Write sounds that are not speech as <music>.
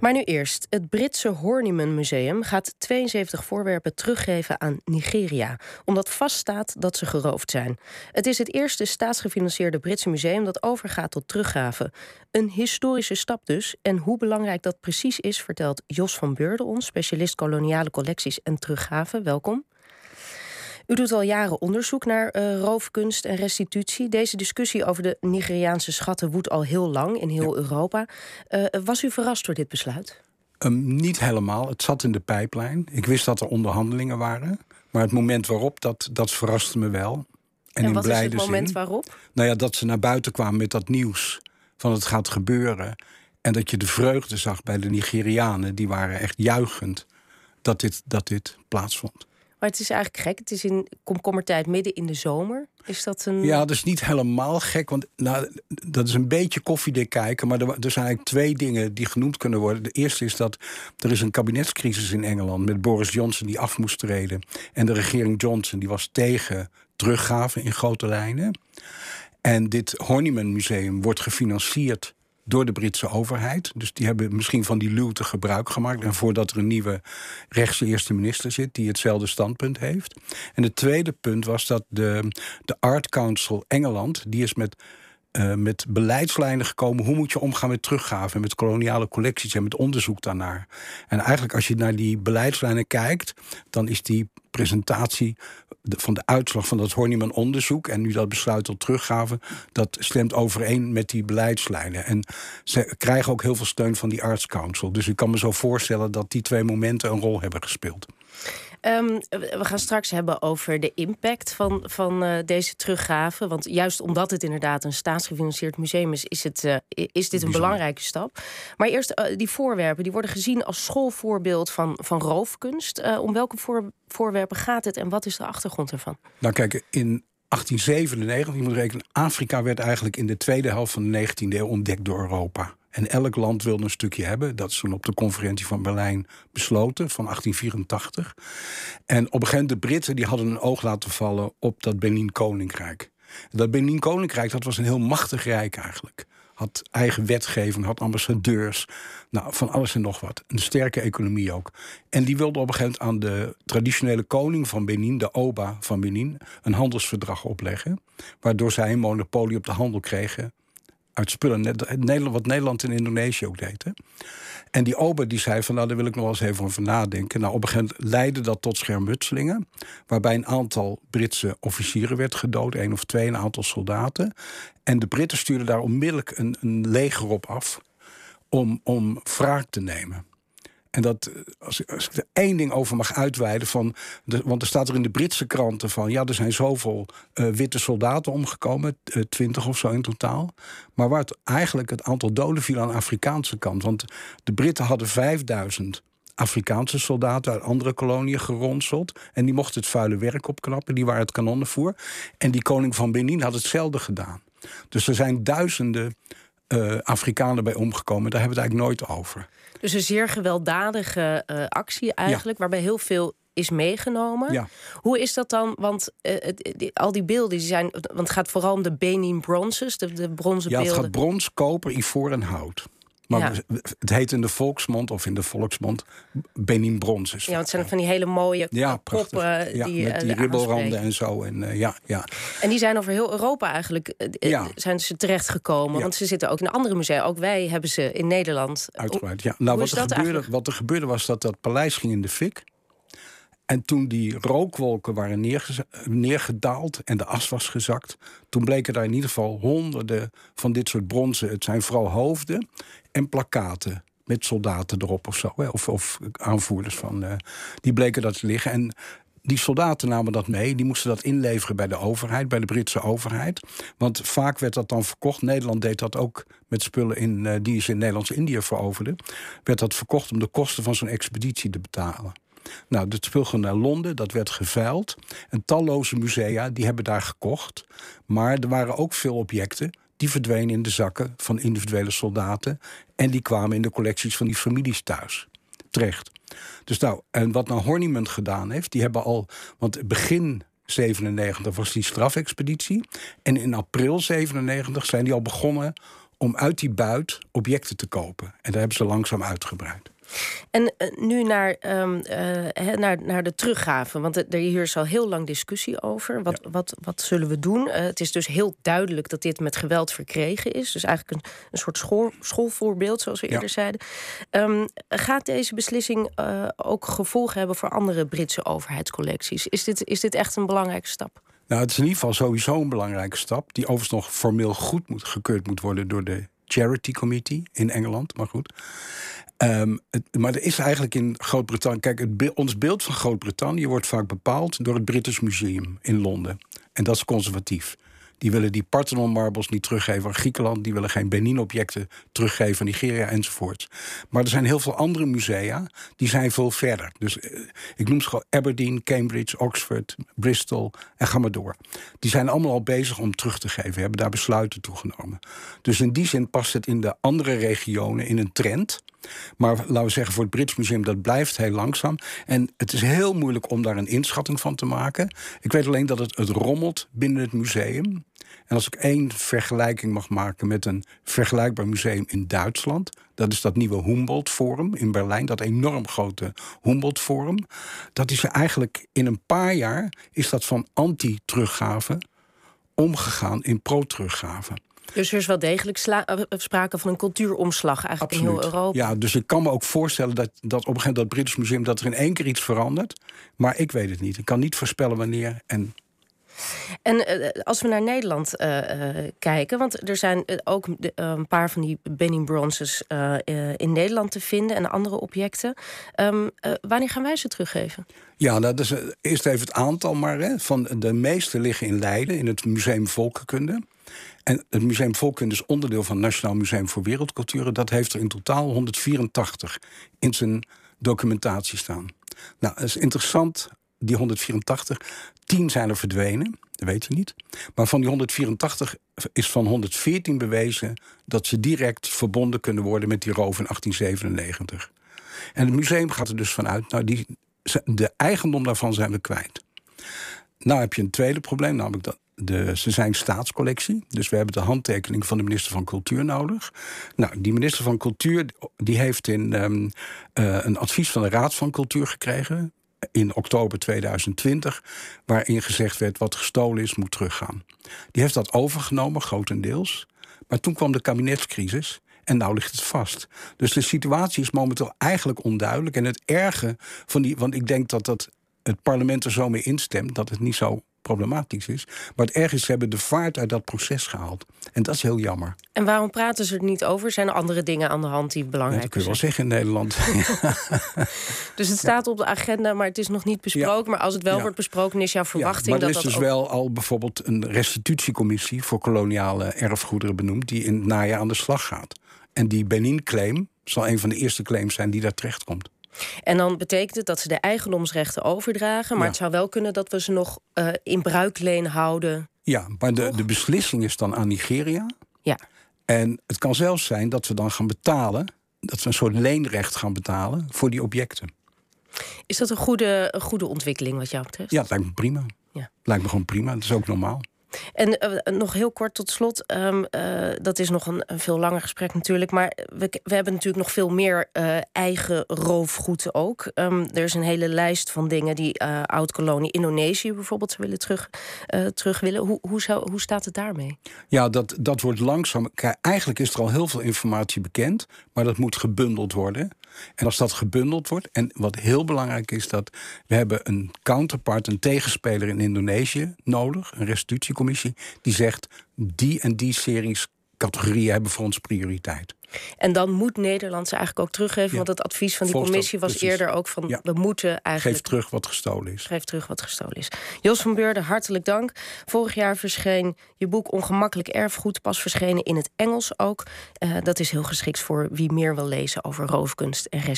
Maar nu eerst. Het Britse Horniman Museum gaat 72 voorwerpen teruggeven aan Nigeria, omdat vaststaat dat ze geroofd zijn. Het is het eerste staatsgefinancierde Britse museum dat overgaat tot teruggave. Een historische stap dus. En hoe belangrijk dat precies is, vertelt Jos van Beurden ons, specialist koloniale collecties en teruggave. Welkom. U doet al jaren onderzoek naar uh, roofkunst en restitutie. Deze discussie over de Nigeriaanse schatten woedt al heel lang in heel Europa. Uh, was u verrast door dit besluit? Um, niet helemaal. Het zat in de pijplijn. Ik wist dat er onderhandelingen waren. Maar het moment waarop, dat, dat verraste me wel. En, en wat is het moment zin, waarop? Nou ja, dat ze naar buiten kwamen met dat nieuws van het gaat gebeuren. En dat je de vreugde zag bij de Nigerianen. Die waren echt juichend dat dit, dat dit plaatsvond. Maar het is eigenlijk gek. Het is in komkommertijd midden in de zomer. Is dat een. Ja, dat is niet helemaal gek. Want nou, dat is een beetje koffiedik kijken. Maar er, zijn eigenlijk twee dingen die genoemd kunnen worden. De eerste is dat er is een kabinetscrisis in Engeland. Met Boris Johnson die af moest treden. En de regering Johnson die was tegen teruggave in grote lijnen. En dit Horniman Museum wordt gefinancierd door de Britse overheid. Dus die hebben misschien van die luwte gebruik gemaakt. En voordat er een nieuwe rechtse eerste minister zit die hetzelfde standpunt heeft. En het tweede punt was dat de, de Art Council Engeland, die is met. Uh, met beleidslijnen gekomen. Hoe moet je omgaan met teruggaven, met koloniale collecties en met onderzoek daarnaar? En eigenlijk, als je naar die beleidslijnen kijkt, dan is die presentatie van de uitslag van dat Horniman onderzoek en nu dat besluit tot teruggave, dat stemt overeen met die beleidslijnen. En ze krijgen ook heel veel steun van die Arts Council. Dus ik kan me zo voorstellen dat die twee momenten een rol hebben gespeeld. Um, we gaan straks hebben over de impact van, van uh, deze teruggave. Want juist omdat het inderdaad een staatsgefinancierd museum is, is, het, uh, is dit een belangrijke stap. Maar eerst uh, die voorwerpen, die worden gezien als schoolvoorbeeld van, van roofkunst. om welke voor, voorwerpen gaat het en wat is de achtergrond ervan? Nou, kijk, in 1897, je moet rekenen, Afrika werd eigenlijk in de tweede helft van de 19e eeuw ontdekt door Europa. En elk land wilde een stukje hebben. Dat is toen op de conferentie van Berlijn besloten, van 1884. En op een gegeven moment de Britten die hadden een oog laten vallen op dat Benin-koninkrijk. Dat Benin-koninkrijk dat was een heel machtig rijk eigenlijk. Had eigen wetgeving, had ambassadeurs. Nou, van alles en nog wat. Een sterke economie ook. En die wilde op een gegeven moment aan de traditionele koning van Benin, de Oba van Benin, een handelsverdrag opleggen. Waardoor zij een monopolie op de handel kregen uit spullen. Net, wat Nederland en Indonesië ook deed. Hè? En die ober die zei van nou daar wil ik nog wel eens even over nadenken. Nou op een gegeven moment leidde dat tot schermutselingen. Waarbij een aantal Britse officieren werd gedood. één of twee, een aantal soldaten. En de Britten stuurden daar onmiddellijk een, een leger op af. Om, om wraak te nemen. En dat, als, als, ik er één ding over mag uitweiden, van de, want er staat er in de Britse kranten van, ja, er zijn zoveel uh, witte soldaten omgekomen, uh, twintig of zo in totaal. Maar waar het eigenlijk het aantal doden viel aan de Afrikaanse kant. Want de Britten hadden 5000 Afrikaanse soldaten uit andere koloniën geronseld. En die mochten het vuile werk opknappen, die waren het kanonnenvoer. En die koning van Benin had hetzelfde gedaan. Dus er zijn duizenden uh, Afrikanen bij omgekomen. Daar hebben we het eigenlijk nooit over. Dus een zeer gewelddadige uh, actie eigenlijk, waarbij heel veel is meegenomen. Ja. Hoe is dat dan? Want uh, die, al die beelden die zijn. Want het gaat vooral om de Benin bronzes, de, de bronzen ja, beelden. Ja, het gaat brons, koper, ivoor en hout. Maar het heet in de volksmond of in de volksmond Benin bronzes. Ja, het zijn van die hele mooie ja, koppen. Ja, die, met die ribbelranden en zo. En, uh, ja, ja. en die zijn over heel Europa eigenlijk uh, zijn ze terechtgekomen. Want ze zitten ook in andere musea. Ook wij hebben ze in Nederland. Uitgebreid, ja. Nou, wat er, gebeurde, wat er gebeurde was dat dat paleis ging in de fik. En toen die rookwolken waren neergedaald en de as was gezakt, toen bleken daar in ieder geval honderden van dit soort bronzen. Het zijn vooral hoofden en plakaten met soldaten erop of zo. Of, of aanvoerders van. Uh, die bleken dat te liggen. En die soldaten namen dat mee. Die moesten dat inleveren bij de overheid, bij de Britse overheid. Want vaak werd dat dan verkocht. Nederland deed dat ook met spullen in, uh, die ze in Nederlands-Indië veroverden. Werd dat verkocht om de kosten van zo'n expeditie te betalen. Nou, dat spul naar Londen, dat werd geveild. En talloze musea die hebben daar gekocht. Maar er waren ook veel objecten die verdwenen in de zakken van individuele soldaten. En die kwamen in de collecties van die families thuis. Terecht. Dus nou, en wat nou Horniman gedaan heeft, die hebben al. Want begin 97 was die strafexpeditie. En in april 97 zijn die al begonnen om uit die buit objecten te kopen. En daar hebben ze langzaam uitgebreid. En uh, nu naar, um, uh, naar, naar de teruggave. Want er hier is al heel lang discussie over. Wat, ja. wat, wat zullen we doen? Uh, het is dus heel duidelijk dat dit met geweld verkregen is. Dus eigenlijk een, een soort school, schoolvoorbeeld, zoals we ja. eerder zeiden. Um, gaat deze beslissing ook gevolgen hebben voor andere Britse overheidscollecties? Is dit, is dit echt een belangrijke stap? Nou, het is in ieder geval sowieso een belangrijke stap. Die overigens nog formeel goed moet, gekeurd moet worden door de Charity Committee in Engeland. Maar goed. Het, maar er is eigenlijk in Groot-Brittannië. Kijk, ons beeld van Groot-Brittannië wordt vaak bepaald door het British Museum in Londen. En dat is conservatief. Die willen die Parthenon marbles niet teruggeven aan Griekenland. Die willen geen Benin-objecten teruggeven aan Nigeria enzovoort. Maar er zijn heel veel andere musea die zijn veel verder. Dus eh, ik noem ze gewoon Aberdeen, Cambridge, Oxford, Bristol en ga maar door. Die zijn allemaal al bezig om terug te geven. Hebben daar besluiten toegenomen. Dus in die zin past het in de andere regionen in een trend. Maar laten we zeggen, voor het Brits Museum, dat blijft heel langzaam. En het is heel moeilijk om daar een inschatting van te maken. Ik weet alleen dat het, het rommelt binnen het museum. En als ik één vergelijking mag maken met een vergelijkbaar museum in Duitsland, dat is dat nieuwe Humboldt Forum in Berlijn, dat enorm grote Humboldt Forum. Dat is eigenlijk in een paar jaar is dat van anti-teruggave omgegaan in pro-teruggave. Dus er is wel degelijk eh, sprake van een cultuuromslag eigenlijk in heel Europa. Ja, dus ik kan me ook voorstellen dat, dat op een gegeven moment dat British Museum dat er in één keer iets verandert. Maar ik weet het niet. Ik kan niet voorspellen wanneer en en uh, als we naar Nederland uh, uh, kijken, want er zijn ook een paar van die Benning Bronzes in Nederland te vinden en andere objecten. Um, wanneer gaan wij ze teruggeven? Ja, dat is eerst even het aantal maar. Hè, van de meeste liggen in Leiden, in het Museum Volkenkunde. En het Museum Volkenkunde is onderdeel van het Nationaal Museum voor Wereldculturen. Dat heeft er in totaal 184 in zijn documentatie staan. Nou, dat is interessant die 184, 10 zijn er verdwenen, dat weet je niet. Maar van die 184 is van 114 bewezen dat ze direct verbonden kunnen worden met die roof in 1897. En het museum gaat er dus vanuit, nou, die, de eigendom daarvan zijn we kwijt. Nou heb je een tweede probleem, namelijk dat de, ze zijn staatscollectie. Dus we hebben de handtekening van de minister van Cultuur nodig. Nou, die minister van Cultuur die heeft in um, uh, een advies van de Raad van Cultuur gekregen in oktober 2020, waarin gezegd werd wat gestolen is, moet teruggaan. Die heeft dat overgenomen, grotendeels. Maar toen kwam de kabinetscrisis en nou ligt het vast. Dus de situatie is momenteel eigenlijk onduidelijk. En het erge van die, want ik denk dat dat het parlement er zo mee instemt dat het niet zo problematisch is. Maar het erg is, ze hebben de vaart uit dat proces gehaald. En dat is heel jammer. En waarom praten ze er niet over? Zijn er andere dingen aan de hand die belangrijk zijn? Ja, dat kun je wel zeggen in Nederland. <laughs> dus het staat op de agenda, maar het is nog niet besproken. Maar als het wel wordt besproken, is jouw verwachting maar dat er is dus wel al bijvoorbeeld een restitutiecommissie... voor koloniale erfgoederen benoemd... die in het najaar aan de slag gaat. En die Benin-claim zal een van de eerste claims zijn die daar terechtkomt. En dan betekent het dat ze de eigendomsrechten overdragen. Maar het zou wel kunnen dat we ze nog uh, in bruikleen houden. Ja, maar de, de beslissing is dan aan Nigeria. Ja. En het kan zelfs zijn dat we dan gaan betalen. Dat we een soort leenrecht gaan betalen voor die objecten. Is dat een goede, een goede ontwikkeling wat jou betreft? Ja, het lijkt me prima. Ja. Lijkt me gewoon prima. Dat is ook normaal. En uh, nog heel kort tot slot. Um, uh, dat is nog een, veel langer gesprek natuurlijk. Maar we, we hebben natuurlijk nog veel meer uh, eigen roofgoed ook. Um, er is een hele lijst van dingen die oud-kolonie Indonesië bijvoorbeeld willen terug, terug willen. Hoe, hoe, hoe staat het daarmee? Ja, dat, dat wordt langzaam. Eigenlijk is er al heel veel informatie bekend. Maar dat moet gebundeld worden. En als dat gebundeld wordt, en wat heel belangrijk is, dat we hebben een counterpart, een tegenspeler in Indonesië nodig, een restitutiecommissie, die zegt die en die series categorieën hebben voor ons prioriteit. En dan moet Nederland ze eigenlijk ook teruggeven. Want het advies van die commissie was eerder ook van... we moeten eigenlijk... Geef terug wat gestolen is. Geef terug wat gestolen is. Jos van Beurden, hartelijk dank. Vorig jaar verscheen je boek Ongemakkelijk Erfgoed... pas verschenen in het Engels ook. Uh, dat is heel geschikt voor wie meer wil lezen over roofkunst en